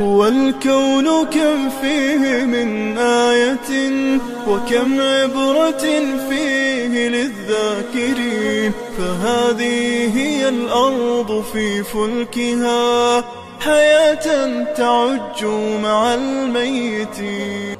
والكون كم فيه من آية وكم عبرة فيه للذاكرين فهذه هي الأرض في فلكها حياة تعج مع الميتين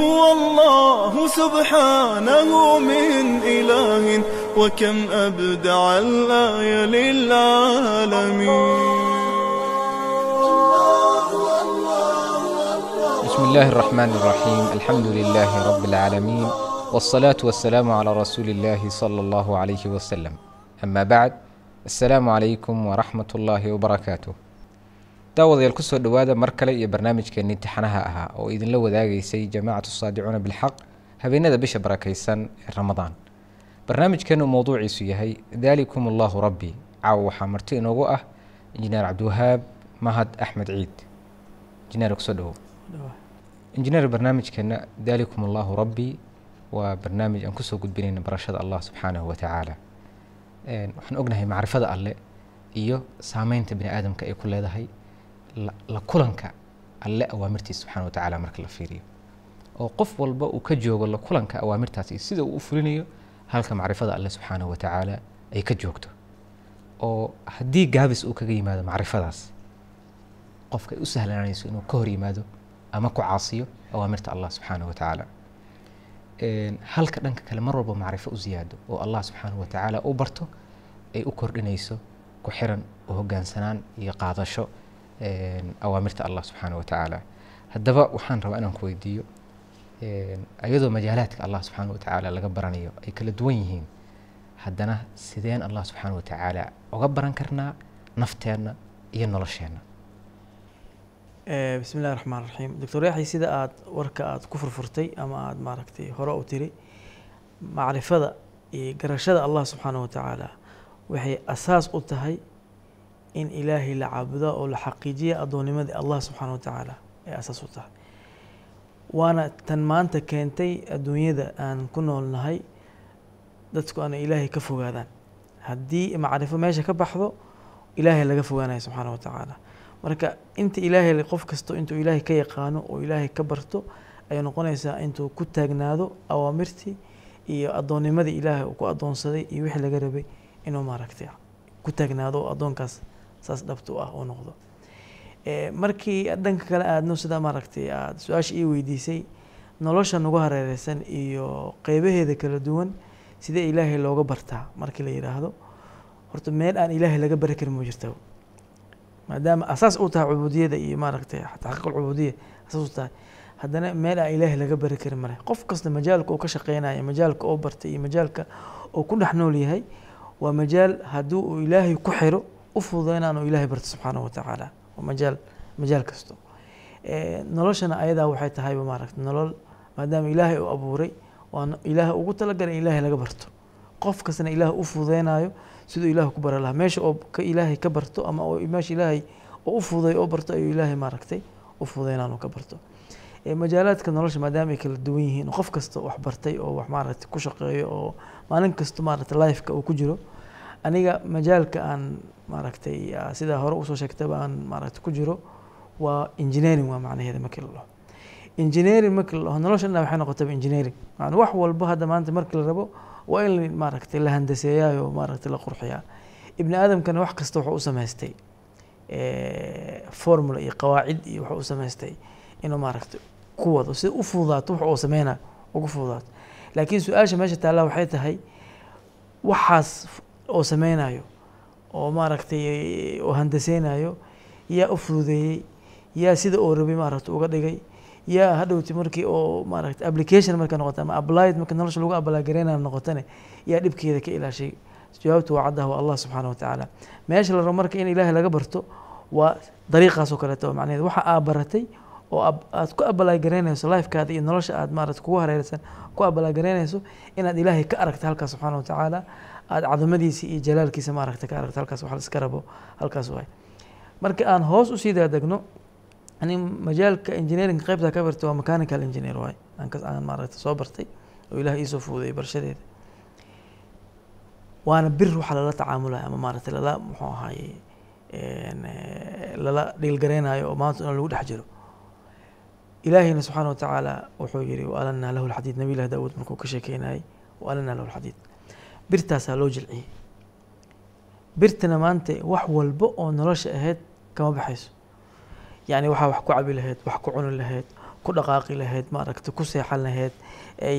هو الله سبحانه من إله وكم أبدع الآية للعالمين بسم الله الرحمن الرحيم الحمد لله رب العالمين والصلاة والسلام على رسول الله صلى الله عليه وسلم أما بعد السلام عليكم ورحمة الله وبركاته daawadayaal ku soo dhowaada mar kale iyo barnaamijkeenii imtixaanaha ahaa oo idinla wadaagaysay jamaacatu saadicuuna bilxaq habeenada bisha barakaysan ee ramadaan. Barnaamijkeenu mowduuciisu yahay daalikum allahu rabbi. Caawa waxaa marti inoogu ah injineer cabdiwahaab mahad axmed ciid. Injineer ku soo dhawow injineer barnaamijkeena daalikum allahu rabbi waa barnaamij aan ku soo gudbinayna barashada allah subxaanahu wa waxaan ognahay macrifada alle iyo saameynta bini aadamka ay ku leedahay la kulanka alle awaamirtiisa subxana wa tacaala marka la fiiriyo. Oo qof walba uu ka joogo la kulanka awaamirtaasi sida uu u fulinayo halka macrifada alle subxaanahu wa tacaala ay ka joogto. Oo haddii gaabis uu kaga yimaado macrifadaas qofka ay u sahlaanayso inuu ka hor yimaado ama ku caasiyo awaamirta allah subxaanahu wa tacaala. Halka dhanka kale mar walba macrifo u ziyaado oo allah subxaanahu wa tacaala u barto ay u kordhinayso ku xiran u hogaansanaan iyo qaadasho awaamirta allah subxaana wa tacaala haddaba waxaan rabaa inaan ku weydiiyo ayadoo majaalaadka allah subxaana wa tacaala laga baranayo ay kala duwan yihiin haddana sideen allah subxaana wa tacaala uga baran karnaa nafteenna iyo nolosheenna. Bismi illahi raxmaan raxiim doctor yaxya sida aada warka aada ku furfurtay ama aada maaragtay hore u tiri macrifada iyo garashada allah subxaana wa tacaala waxay asaas u tahay in ilaahay la caabudo oo la xaqiijiya addoonnimadii allah subxaana wa tacaala ay asaas u tahay. Waana tan maanta keentay adduunyada aan ku noolnahay dadku ana ilaahay ka fogaadaan. Haddii macrifo meesha ka baxdo ilaahay laga fogaanaya subxaana wa tacaala marka inta ilaahay qof kasto intuu ilaahay ka yaqaano oo ilaahay ka barto ayay noqonaysaa intuu ku taagnaado awaamirtii iyo addoonnimadii ilaahay uu ku addoonsaday iyo wixii laga rabay inuu maaragtay ku taagnaado oo addoonkaas saas dhabta u ah oo noqdo. Markii dhanka kale aadno sida maaragtay aada su'aasha ii weydiisay nolosha nagu hareereysan iyo qeybaheeda kala duwan sidee ilaahay looga bartaa markii la yidhaahdo horta meel aan ilaahay laga bari karin ma jirta maadaama asaas u tahay cubuudiyada iyo maaragtay taxqiiq alcubuudiya asaas u tahay. Haddana meel aan ilaahay laga bari karin male qof kasta majaalka uu ka shaqeynayo majaalka oo bartay iyo majaalka uu ku dhex nool yahay waa majaal haddii uu ilaahay ku xiro u fududeyna inuu ilaahay barto subxaanahu wa tacaala waa majaal majaal kasto. Noloshana ayadaa waxay tahayba maaragta nolol maadaama ilaahay uu abuuray waa ilaahay ugu talagalay in ilaahay laga barto. Qof kastana ilaah u fududeynayo siduu ilaah ku bara lahaa. Meesha oo ilaahay ka barto ama meesha ilaahay oo u fududay oo barto ayuu ilaahay maaragtay u fududeynaan ka barto. Majaalaadka nolosha maadaama ay kala duwan yihiin qof kasta wax bartay oo wax maaragtay ku shaqeeyo oo maalin kasta maaragtay lifeka uu ku jiro aniga majaalka aan maaragtay sidaa hore u soo sheegtaba aan maaragtay ku jiro waa engineering waa macnaheeda markii la dhaho. Engineering markii la dhaho nolosha waxay noqotaba engineering. Yani wax walba hadda maanta markii la rabo waa in maaragtay la handaseeyaayoo maaragtay la qurxiyaa. Ibni aadamkana wax kasta wuxuu u samaystay formula iyo qawaacid iyo wuxuu u inuu maaragtay ku wado. Sida u fududaato wax uu sameynayo ugu fududaato. Laakiin su'aasha meesha taallaa waxay tahay waxaas oo sameynayo oo maaragtay oo handaseynayo yaa u fududeeyey yaa sida oo rabay maaragtay uga dhigay yaa hadhowti markii oo maaragtay application markay noqoto ama applied marka nolosha lagu abalaagareynaya noqotane yaa dhibkeeda ka ilaashay. Jawaabtu waa caddaha waa allah subxaana wa tacaala. Meesha la rabo marka in ilaahay laga barto waa dariiqaas oo kaleeto macnaheed waxa aa baratay oo aad ku abalaagaraynayso lifekaada iyo nolosha aad maarata kugu hareeraysan ku abalaagaraynayso inaad ilaahay ka aragta halkaas subxaana wa tacaala. Aad cadamadiisa iyo jalaalkiisa maaragta ka aragta halkaas wax la iska rabo halkaas waay. Marka aan hoos u sii daadegno ani majaalka engineering qaybta ka bartay waa mechanical engineer waay. Aan maaragta soo bartay oo ilaah iisoo fududay barashadeeda. Waana bir waxa lala tacaamulaya ama maaragtay lala muxuu ahaaye lala dhiilgareynayo oo maanta in lagu dhex jiro ilaahiyna subxaana wa tacaala wuxuu yihi waalanaa lahu lxadiid nabiy lah daawuud markuu ka sheekeynayay waalanaa lahu lxadiid birtaasaa loo jilciyey birtana maanta wax walba oo nolosha ahayd kama baxayso. Yani waxaa wax ku cabi lahayd wax ku cuni lahayd ku dhaqaaqi lahayd maaragta ku seexan lahayd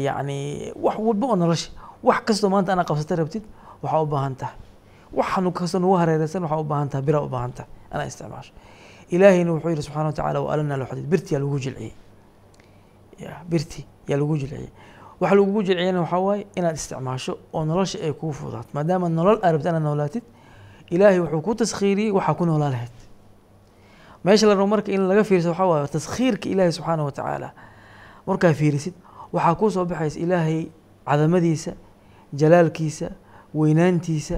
yacni wax walba oo nolosha. Wax kastoo maanta anaa qabsata rabtid waxaa u baahan tahay. Waxaan kastoo nagu hareereysan waxaa u baahan tahay biraa u baahan tahay anaa isticmaasho ilaahayna wuxuu yihi subxana wa tacaala waalanaa lahu xadiid birti yaa lagu jilciyey birti yaa lagu jilciyey waxa lagugu jilciyana waxaa waaye inaad isticmaasho oo nolosha ay kugu fudaato maadaama nolol aad rabta inaad noolaatid ilaahay wuxuu ku taskhiiriyey waxaa ku noolaa lahayd meesha la rabo marka in laga fiirso waxaa waaye taskhiirka ilaahay subxaana wa tacaala markaa fiirisid waxaa kuu soo baxaysa ilaahay cadamadiisa jalaalkiisa weynaantiisa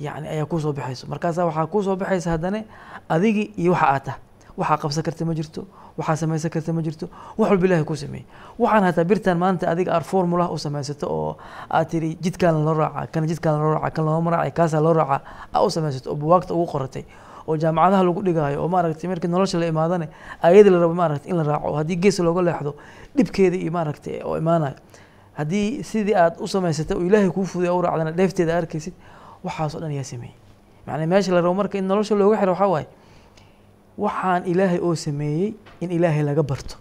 yani ayaa kuu soo baxayso. Markaasaa waxaa kuu soo baxaysa haddana adigi iyo waxa aad tah waxaa qabsan karta ma jirto waxaa samaysan karta ma jirto wax walba ilahay kuu sameeyey. Waxaan hataa birtan maanta adiga aad formula u samaysato oo aad tiri jidkaan loo raaca kana jidkaan loo raaca kan looma raacay kaasaa loo raaca aa u samaysato oo buwaagta ugu qoratay. Oo jaamacadaha lagu dhigaayo oo maaragtay markii nolosha la imaadane ayadii la rabo maaragtay in la raaco oo haddii gees looga leexdo dhibkeeda iyo maaragtay oo imaanayo. Haddii sidii aad u samaysatay oo ilaahay kuu fuday u raacdana dheefteeda arkaysid waxaas oo dhan yaa sameeyey. Macnaa meesha la rabo marka in nolosha looga xiro waxaa waaye waxaan ilaahay oo sameeyey in ilaahay laga barto.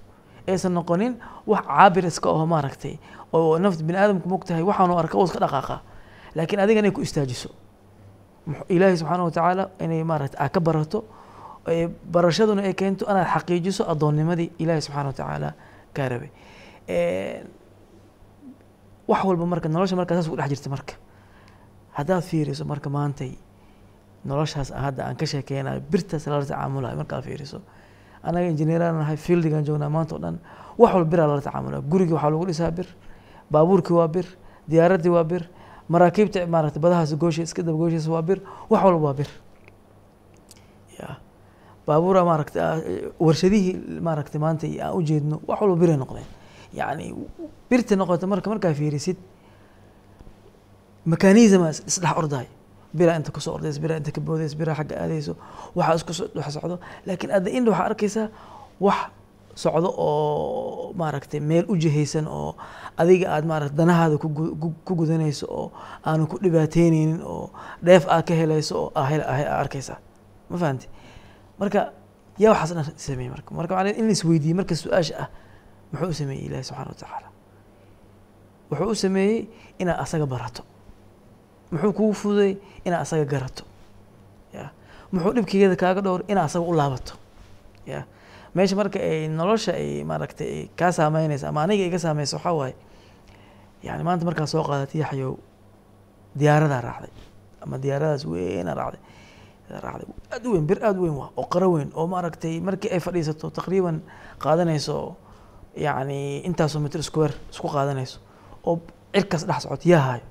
Aysan noqonin wax caabir iska aho maaragtay oo nafta bini aadamku mogtahay waxaanu arka oo iska dhaqaaqa. Laakiin adiga inay ku istaajiso ilaahay subxaana wa tacaala inay maaragtay aad ka barato barashaduna ay keento inaad xaqiijiso addoonnimadii ilaahay subxaana wa tacaala kaa rabay wax walba marka nolosha markaa saas ku dhex jirta marka haddaad fiiriso marka maantay noloshaas hadda aan ka sheekeynayo birtaas lala tacaamulayo markaad fiiriso. Anaga injineeraan nahay fieldigan joognaa maanta oo dhan wax walba biraa lala tacaamulaya gurigii waxaa lagu dhisaa bir baabuurkii waa bir diyaaraddii waa bir maraakiibta maaragtay badahaas goosha iska daba gooshiisa waa bir wax walba waa bir. Ya baabuura maaragtay ah, warshadihii maaragtay maanta aan u jeedno wax walba biray noqdeen. Yacni birta noqota marka markaa fiirisid mekanism isdhex ordaay. Biraa inta ku soo ordayso biraa inta ka boodayso biraa xagga aadayso waxaa isku dhex socdo. Laakiin adda indha waxaa arkaysaa wax socdo oo maaragtay meel u jihaysan oo adiga aad maaragtay danahaada ku gu- gu- ku gudanayso oo aanu ku dhibaateyneynin oo dheef aad ka helayso oo aa hel- aa arkaysaa ma fahamti marka yaa waxaas dhan sameeyey marka. Marka macnaa in isweydiiyey marka su'aasha ah muxuu u sameeyey ilaahi subxana wa tacaala? Wuxuu u sameeyey inaad asaga barato muxuu kugu fududay inaad asaga garato. Ya. Muxuu dhibkeeda kaaga dhowr inaad asaga u laabato. Ya. Meesha marka ay nolosha ay maaragtay ay kaa saameynaysa ama aniga iga saameysa waxaa waaye yani maanta markaa soo qaadatay yaxyow diyaaradaa raacday ama diyaaradaas weynaa raacday. Raacday. Aad u weyn bir aad u weyn waa oo qaro weyn oo maaragtay markii ay fadhiisato taqriiban qaadanayso yacni intaasoo mitr square isku qaadanayso oo cirkaas dhex socoto yaa hayo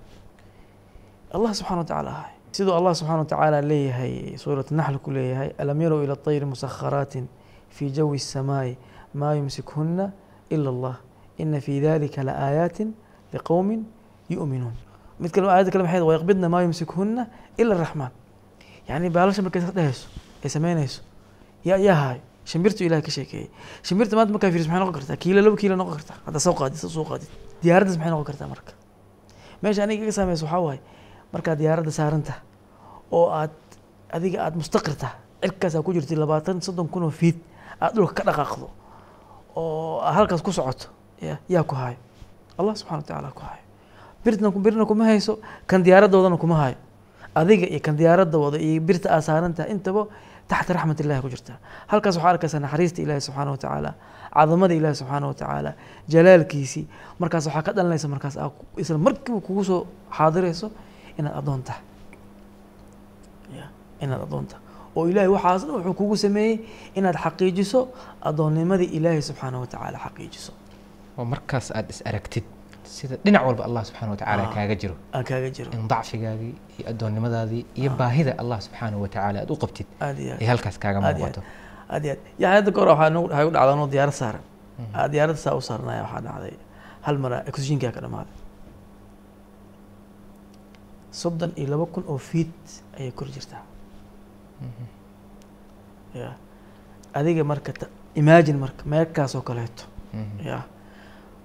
allah subxana watacaala ahay siduu allah subxana watacaala leeyahay suurat naxl ku leeyahay alam yarow ila tayri musakharaatin fii jawi الsamaa'i maa yumsikhuna ila allah. Ina fii dalika laaayaati liqowmi yu'minuun mid kale aayadda kale maxay wayaqbidna maa yumsikhuna ila raxmaan yacni baalasha markay iska dhehayso samaynayso yaa shimbirtu ilahay ka sheekeeyey. Shimbirta maanta markaa fiiriso maxay noqon kartaa kiilo laba kiilo noqon kartaa. Hadda soo qaadid soo qaadid. Diyaaraddas maxay noqon kartaa marka? Meesha aniga iga saameysa waxaa waaye markaad diyaaradda saaranta oo aad adiga aad mustaqirta cirkaasaa ku jirtay labaatan soddon kun oo fiid aad dhulka ka dhaqaaqdo oo halkaas ku socoto ya yaa ku hayo allah subxana wa tacaala ku hayo birtna birna kuma hayso kan diyaaradoodana kuma hayo adiga iyo kan diyaaradda wada iyo birta aad saarantaha intaba taxta raxmat illahi ku jirta. Halkaas waxaa arkaysaa naxariista ilaahi subxaana wa tacaala cadamada ilaahi subxaana wa tacaala jalaalkiisii. Markaas waxaa ka dhalanaysa markaas isla markiiba kugu soo xaadirayso inaad addoon tahay inaad addoon tahay oo ilaahay waxaas dhan wuxuu kugu sameeyey inaad xaqiijiso addoonnimadii ilaahay subxaanahu watacaala xaqiijiso. Oo markaas aad is aragtid sida dhinac walba allah subxaana watacaala Ah. kaaga jiro. aan kaaga jiro. In dacfigaagii iyo addoonnimadaadii iyo baahida allah subxaana watacaala aad u qabtid ay halkaas kaaga muuqato. Aad aad. Yaa hadda kahor waxaa waxay u dhacdaa anoo diyaarad saaran. Aa diyaaradda saa u saaranaya waxaa dhacday. Hal mara oxygenkaa ka dhamaaday soddon iyo laba kun oo feet ayay kor jirtaa. Ya adiga marka imagine marka meelkaas oo kaleeto. Mhm. ya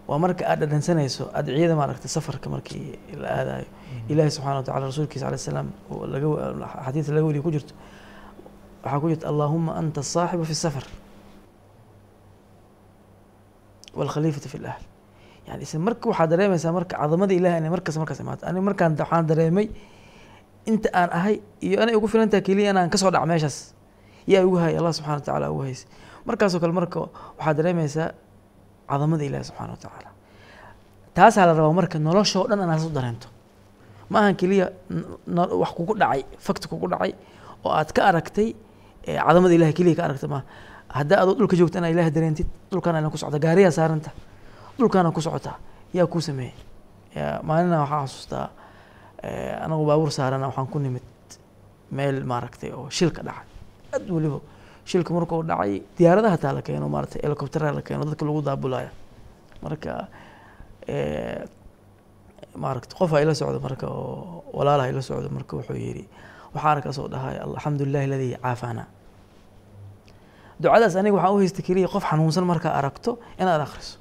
waa marka aad dhadhansanayso adciyada maaragtay safarka markii la aadayo ilaahi subxana watacala rasuulkiisa alay salaam oo laga weliyo ku jirto. Waxaa ku jirta allahuma anta asaaxibu fi safar waalkhaliifatu fi lahl yani isla marka waxaa dareemaysaa marka cadamada ilahi inay markas markaas imaato. Ani markaan waxaan dareemay inta aan ahay iyo anay ugu filantaha keliya inaan ka soo dhac meeshaas. Yaa igu hayay allah subxana watacaala ugu haysay markaasoo kale marka waxaa dareemaysaa cadamada ilahi subxana watacaala taasaa la rabaa marka nolosha oo dhan inaad u dareento. Ma ahan keliya wax kugu dhacay fakti kugu dhacay oo aad ka aragtay cadamada ilahi keliya ka aragtay maaha haddaa adoo dhulka joogta inaa ilahi dareentid dhulkaana ina ku socota gaariyaa saaranta dhulkaana ku socotaa yaa kuu sameeyey maalina waxaan xasuustaa eh, anagu baabuur saarana waxaan ku nimid meel maaragtay oo shilka dhacay. Aad weliba shilka markuu dhacay diyaaradaha taa la keeno maaragtay helicopteraha la keeno dadka lagu daabulaya marka eh, maaragta qof ila socdo marka oo walaalaha ila socdo marka wuxuu yidhi waxaa arkaasoo dhahay alxamdu lillahi aladii caafaana ducadaas aniga waxaan u haysta keliya qof xanuunsan markaa aragto inaad akhriso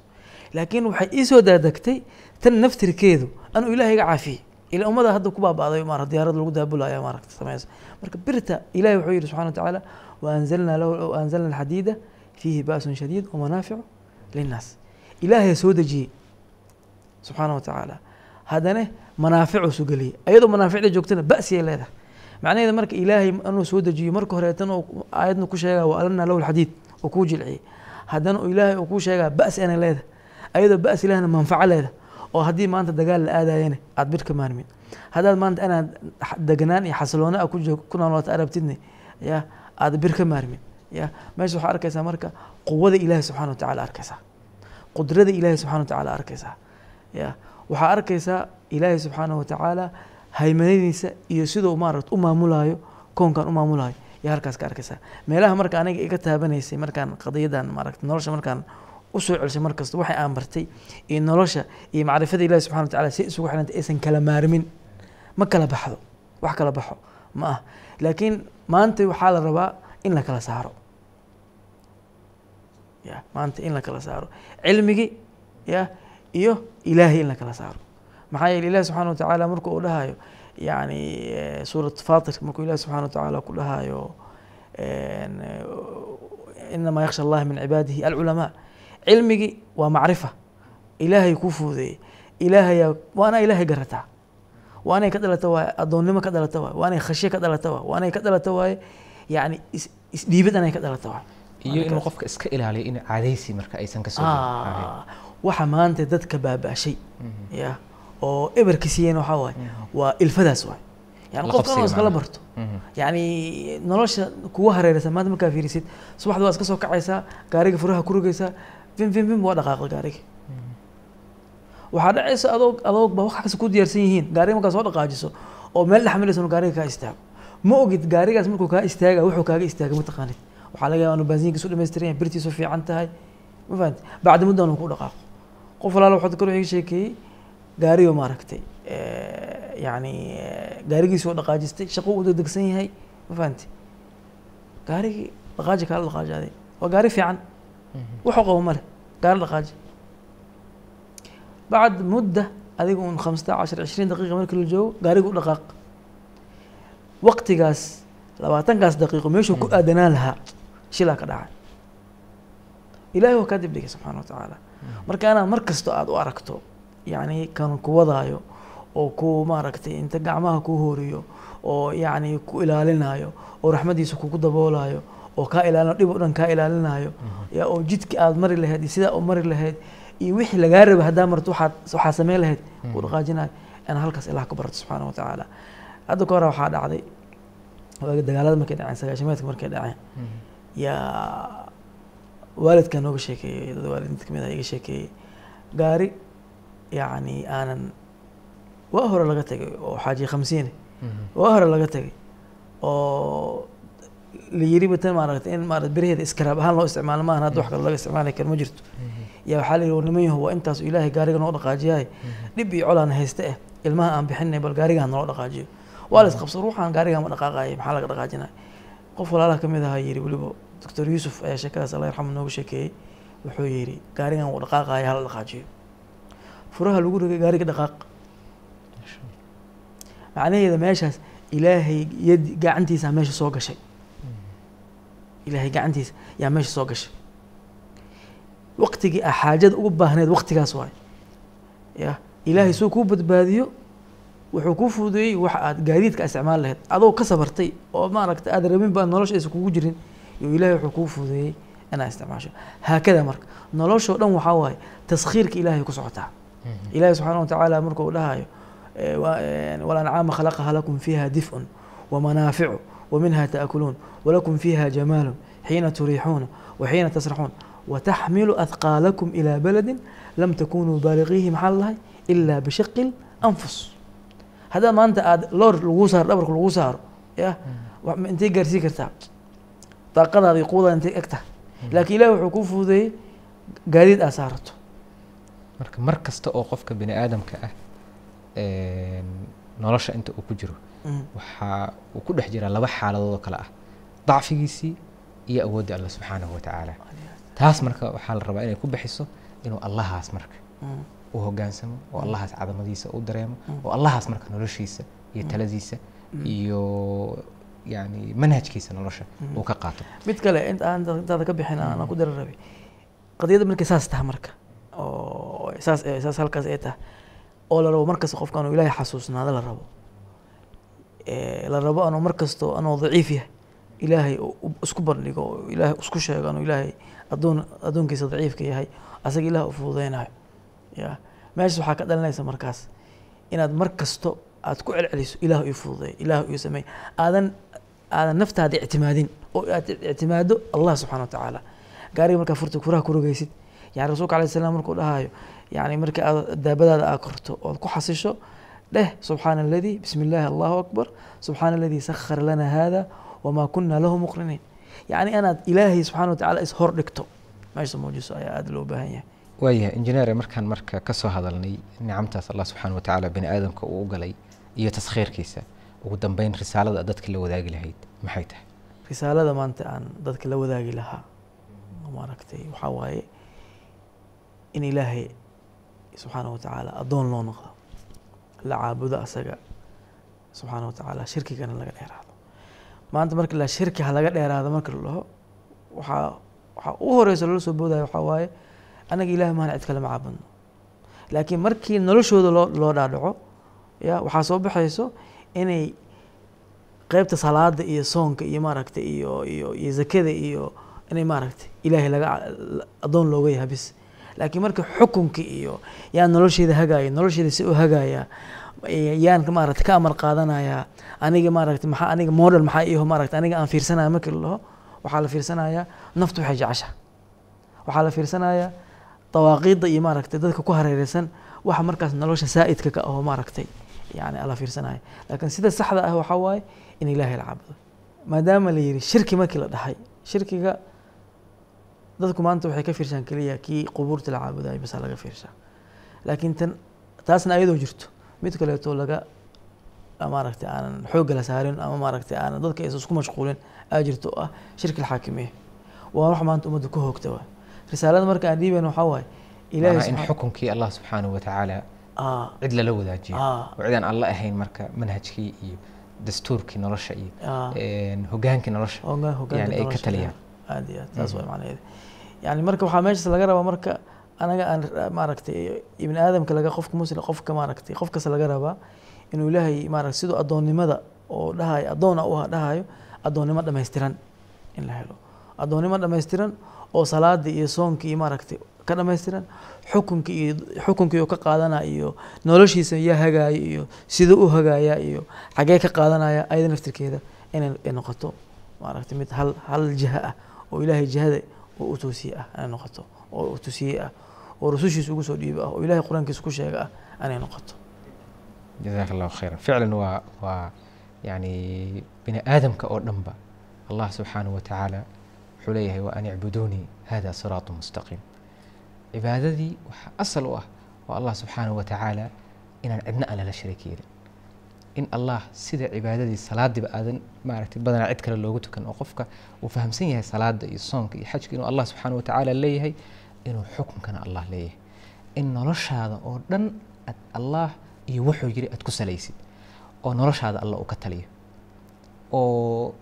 laakiin waxay ii soo daadegtay tan naftirkeedu anuu ilaah iga caafiyey ila ummada hadda ku baaba'day maarata diyaarad lagu daabulaya maaragta samaysa marka birta ilahi wuxuu yidhi subxana watacaala waanzalna lahu waanzalna alxadiida fiihi ba'sun shadiid wamanaaficu linnaas. Ilaahay soo dejiyey subxaana watacaala haddana manaaficuusu geliyey. Ayadoo manaaficda joogtana ba'siyay leedahay. Macnaheeda marka ilaahay anuu soo dejiyo marka horeetan oo aayadna ku sheegaa wa alanna lahu lxadiid oo kuu jilciyey. Haddana ilaahay uu kuu sheegaa ba'si anay leedahay ayadoo ba'si ilahna manfaco leedahay oo haddii maanta dagaal la aadayana aad bir ka maarmin. Haddaad maanta inaad deganaan iyo xasiloona a joog ku noolaato arabtidne ya aad bir ka maarmin ya meesha waxaa arkaysaa marka quwada ilaahi subxana watacaala arkaysaa. Qudrada ilaahi subxana watacaala arkaysaa ya waxaa arkaysaa ilaahi subxaana watacaala haymanadiisa iyo siduu maarata u maamulaayo koonkan u maamulaayo yaa halkaas ka arkaysaa. Meelaha marka aniga iga taabanaysay markaan qadiyadan maarata nolosha markaan u soo celshay markasta waxay aan bartay iyo nolosha iyo macrifada ilahi subxana watacaala si isugu xirantay aysan kala maarmin. Ma kala baxdo? Wax kala baxo? Ma ah laakiin maanta waxaa la rabaa in la kala saaro. Ya maanta in la kala saaro. Cilmigii ya iyo ilaahay in la kala saaro. Maxaa yeele ilahi subxana watacaala marku uu dhahayo yani suurat fatir markuu ilahi subxana watacaala ku dhahayo inamaa yaksha allaha min cibaadihi alculamaa cilmigii waa macrifa. Ilaahay kuu fuudeeyey ilaahayaa waana ilaahay garataa. Waanay ka dhalata waaye addoonnimo ka dhalata waaye waanay khashye ka dhalata waaye waanay ka dhalata waaye yani is isdhiibid anay ka dhalata waaye. Iyo inuu qofka iska ilaaliyo in caadaysi marka aysan ka soo waxa maanta dadka baaba'shay. Ya oo eberka siiyeen waxaa waaye waa ilfadaas waaye. Yani qofka inuu iskala barto. Mhm. yani nolosha kuwa hareeraysa maanta markaa fiirisid subaxda waa iska soo kacaysaa gaariga furaha ku rogaysaa fim fim fim waa dhaqaaqda gaariga waxaa dhacaysa adoog adoog ba wax kasta ku diyaarsan yihiin. Gaariga markaa soo dhaqaajiso oo meel dhexmalaysa inuu gaariga kaa istaago ma ogid gaarigaas markuu kaa istaaga wuxuu kaaga istaaga mataqaanid waxaa laga yaaba inuu baasiinkiisu dhammaystiran yahay birtiisu fiican tahay. Ma fahanti? Bacdi muddan uu ku dhaqaaqo. Qof walaala waxaa kale iga sheekeeyey gaariyo maaragtay eh, gaarigiisii oo dhaqaajistay shaqo u degdegsan yahay. Ma fahanti? Gaarigii dhaqaaji kaala dhaqaajaaday. Waa gaari fiican wuxuu qabo male gaari dhaqaaji. Bacd mudda adiga un khamsata cashar cishriin daqiiqa markii la joogo gaariga u dhaqaaq. Waqtigaas labaatankaas daqiiqo meeshuu ku aadanaan lahaa shilaa ka dhacay. Ilaahay waa kaa dib dhigay subxaana wa tacaala. Marka inaad mar kasto aada u aragto yacni kan ku wadaayo oo ku maaragtay inta gacmaha ku hooriyo oo yacni ku ilaalinayo oo raxmadiisa kugu daboolayo oo kaa ilaalinayo dhib oo dhan kaa ilaalinayo oo jidka aada mari lahayd iyo sidaa u mari lahayd iyo wixii lagaa raba haddaa marto waxaad waxaa sameyn lahayd ku dhaqaajinayo inaad halkaas ilaah ka barato subxaana wa tacaala. Hadda ka hore waxaa dhacday waagi dagaalada markay dhaceen sagaashimeedka markay dhaceen. Yaa waalidkaa nooga sheekeeyey dad waalidiinta ka mid ah iga sheekeeyey. Gaari yacni aanan waa hore laga tegay oo xaaji khamsiine waa hore laga tegay oo la yiriba in maarata beraheeda iskaraab ahaan loo isticmaalo maahan hadda wax kale laga isticmaali karo ma jirto. Yaa waxaa la yidhi war niman yahow waa intaas ilaahay gaariga noo dhaqaajiyahay. Dhib iyo colaan hayste eh. Ilmaha aan bixinay bal gaarigaan noo dhaqaajiyo. Waa la isqabso ruuxaan gaarigaan ma dhaqaaqaya maxaa laga dhaqaajinaya qof walaalaha ka mid ahaa yidhi weliba doctor yuusuf ayaa sheekadaas allah yarxamu nooga sheekeeyey. Wuxuu yidhi gaarigan wuu dhaqaaqaya hala dhaqaajiyo. Furaha lagu rigay gaariga dhaqaaq. Macnaheeda meeshaas ilaahay yadi gacantiisa meesha soo gashay ilaahay gacantiisa yaa meesha soo gashay. Waqtigii a xaajada ugu baahneed waqtigaas waay. Ya ilaahay suu kuu badbaadiyo wuxuu kuu fududeeyey waxa aad gaadiidka isticmaal lahayd. Adoo ka sabartay oo maaragta aad rabin baa nolosha aysan kugu jirin iyo ilaahay wuxuu kuu fududeeyey inaad isticmaasho. Haakada marka noloshoo dhan waxaa waaye taskhiirka ilaahay ku socotaa. Ilaahay subxaana watacaala markuu dhahayo walancaama khalaqaha lakum fiiha dif'un wamanaaficu ومنها تأكلون ولكم فيها جمال حين تريحون وحين تسرحون وتحمل أثقالكم إلى بلد لم تكونوا بالغيه محل الله إلا بشق الأنفس هذا ما أنت آد لور لغوسار دبرك لغوسار يا أنت قرسي كرتا طاقة هذه قوة أنت أكتا لكن إله حكوفه ذي قريد أسارته marka mar kasta oo qofka bini aadamka ah nolosha inta uu ku jiro waxaa uu ku dhex jiraa laba xaaladood oo kale ah. Dacfigiisii iyo awoodda alla subxaanahu watacaala taas marka waxaa la rabaa inay ku bixiso inuu allahaas marka u hogaansamo oo allahaas cadamadiisa u dareemo oo allahaas marka noloshiisa iyo taladiisa iyo yani manhajkiisa nolosha uu ka qaato. Mid kale intaada ka bixin aan ku dara rabay qadiyadda markay saas taha marka. Oo saas saas halkaas ay tahay. Oo la rabo markasta qofka anuu ilaahay xasuusnaado la rabo la rabo anuu mar kasto anuu daciif yahay. Ilaahay isku bandhigo oo ilaahay isku sheego anuu ilaahay adoon addoonkiisa daciifka yahay asaga ilaah u fududeynayo ya meeshas waxaa ka dhalinaysa markaas inaad mar kasto aad ku celceliso ilaah ii fududeey ilaah ii sameey aadan aadan naftaada ictimaadin oo aad ictimaado allah subxana wa tacaala. Gaariga markaa furta kuraha ku rogaysid. Yani rasuulka alayh salam markuu dhahayo yani markii aad daabadaada aad korto ood ku xasisho aladii bismi illaahi allahu akbar. Subxaana aladii sakhara lana hada wamaa kuna lahu muqriniin yani inaad ilaahay subxana wa tacala is hor dhigto. Meesha muujiso ayaa aada loo baahan yahay. Waayahay injineere markaan marka ka soo hadalnay nicamtaas allah subxaana wa tacaala bini aadamka uu u galay iyo taskhiirkiisa ugu dambeyn risaalada dadka la wadaagi lahayd maxay tahay? Risaalada maanta aan dadka la wadaagi lahaa maaragtay waxaa waaye in ilaahay subxaana wa tacaala addoon loo noqdo la caabudo asaga. Subxaana wa tacaala shirkigana laga dheeraado. Maanta marka la shirki ha laga dheeraado marka la dhaho waxaa waxaa u horeysa loola soo boodaya waxaa waaye anaga ilahay maana cid kale ma caabudno. Laakiin markii noloshooda loo loo dhaadhaco ya waxaa soo baxayso inay qeybta salaada iyo soonka iyo maaragtay iyo iyo iyo zakada iyo inay maaragtay ilaahay laga addoon looga yahay bis laakiin marka xukunka iyo yaan nolosheeda hagaaya nolosheeda si u hagaaya yaan maaragta ka amar qaadanaya aniga maaragta maxaa aniga model maxaa iho maaragta aniga aan fiirsanaya markii la dhaho waxaa la fiirsanayaa naftu waxay jecesha waxaa la fiirsanayaa dawaaqiidda iyo maaragtay dadka ku hareereysan waxa markaas nolosha saa'idka ka aho maaragtay yani ala fiirsanaya laakiin sida saxda ah waxaa waaye in ilaahay la caabudo maadaama la yidhi shirki markii la dhahay shirkiga dadku maanta waxay ka fiirshaan keliya kii qubuurta la caabudayo basaa laga fiirshaa laakiin tan taasna ayadoo jirto. Mid kaleeto laga maaragtay aanan xoogga la saarin ama maaragtay aanan dadka aysan isku mashquulin aa jirto oo ah shirki alxaakimiya waa wax maanta ummadda ku hoogta waay risaalada marka aan dhiibayna waxaa waaye ilaahay in xukunkii allah subxaanahu wa tacaala cid lala wadaajiyo. Oo cidaan alla ahayn marka manhajkii iyo dastuurkii nolosha iyo hogaankii nolosha. Yani ay ka taliyaan. Aad iyo aad saas waay macnaheeda yani marka waxaa meeshaas laga rabaa marka anaga aan maaragtay ibni aadamka laga qofka muslim qofka maaragtay qof kasta laga rabaa inuu ilaahay maaragtay siduu addoonnimada oo dhahayo addoona u dhahayo addoonnimo dhammaystiran in la helo. Addoonnimo dhammaystiran oo salaada iyo soonka iyo maaragtay ka dhammaystiran xukunka iyo xukunkii uu ka qaadanaya iyo noloshiisa yaa hagaaya iyo siduu u hagaaya iyo xagee ka qaadanaya ayada naftirkeeda inay ay noqoto maaragtay mid hal hal jiha ah oo ilaahay jihada oo u toosiye ah inay noqoto oo u tusiyey ah oo rusushiisa ugu soo dhiiba ah oo ilaahay qur'aankiisa ku sheega ah inay noqoto. Jazaaka allahu khayran. Ficlan waa waa yani bini aadamka oo dhanba allah subxaanahu wa tacaala wuxuu leeyahay wa an icbuduunii hada siraatu mustaqiim. Cibaadadii waxaa asal u ah waa allah subxaanahu wa tacaala inaan cidna aan lala in allah sida cibaadadii salaadiba aadan maaragtay badanaa cid kale loogu tukan oo qofka uu fahamsan yahay salaada iyo soonka iyo xajka inuu allah subxaanahu wa tacaala leeyahay inuu xukunkana allah leeyahay. In noloshaada oo dhan aad allah iyo wuxuu yiri aad ku salaysid oo noloshaada alla uu ka taliyo oo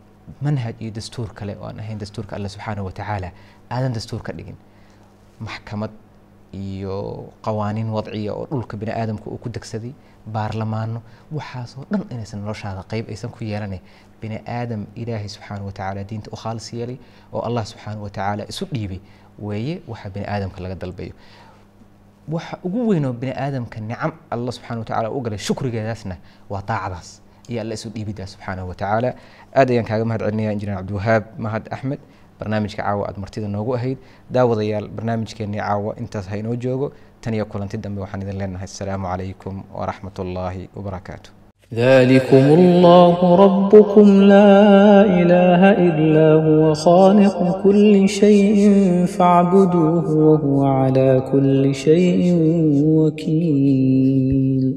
manhaj iyo dastuur kale oo aan ahayn dastuurka alla subxaanahu watacaala aadan dastuur ka dhigin maxkamad iyo qawaaniin wadciya oo dhulka bini aadamka uu ku degsaday baarlamaano waxaasoo dhan inaysan noloshaada qeyb aysan ku yeelane. Bini aadam ilaahay subxaanahu watacaala diinta u khaalis yeelay oo allah subxaanahu watacaala isu dhiibay. Weeye waxa bini aadamka laga dalbayo waxa ugu weyn oo bini aadamka nicam alla subxana wa tacala u galay shukrigeedaasna waa daacadaas iyo alla isu dhiibidaa subxaanahu wa tacaala. Aad ayaan kaaga mahad celinaya injineer cabdiwahaab mahad axmed barnaamijka caawa aad martida noogu ahayd. Daawadayaal barnaamijkeennii caawa intaas haynoo joogo. Tan iyo kulanti dambe waxaan idin leenahay asalaamu calaykum waraxmat ullaahi wabarakaatu ذلكم الله ربكم لا إله إلا هو خالق كل شيء فاعبدوه وهو على كل شيء وكيل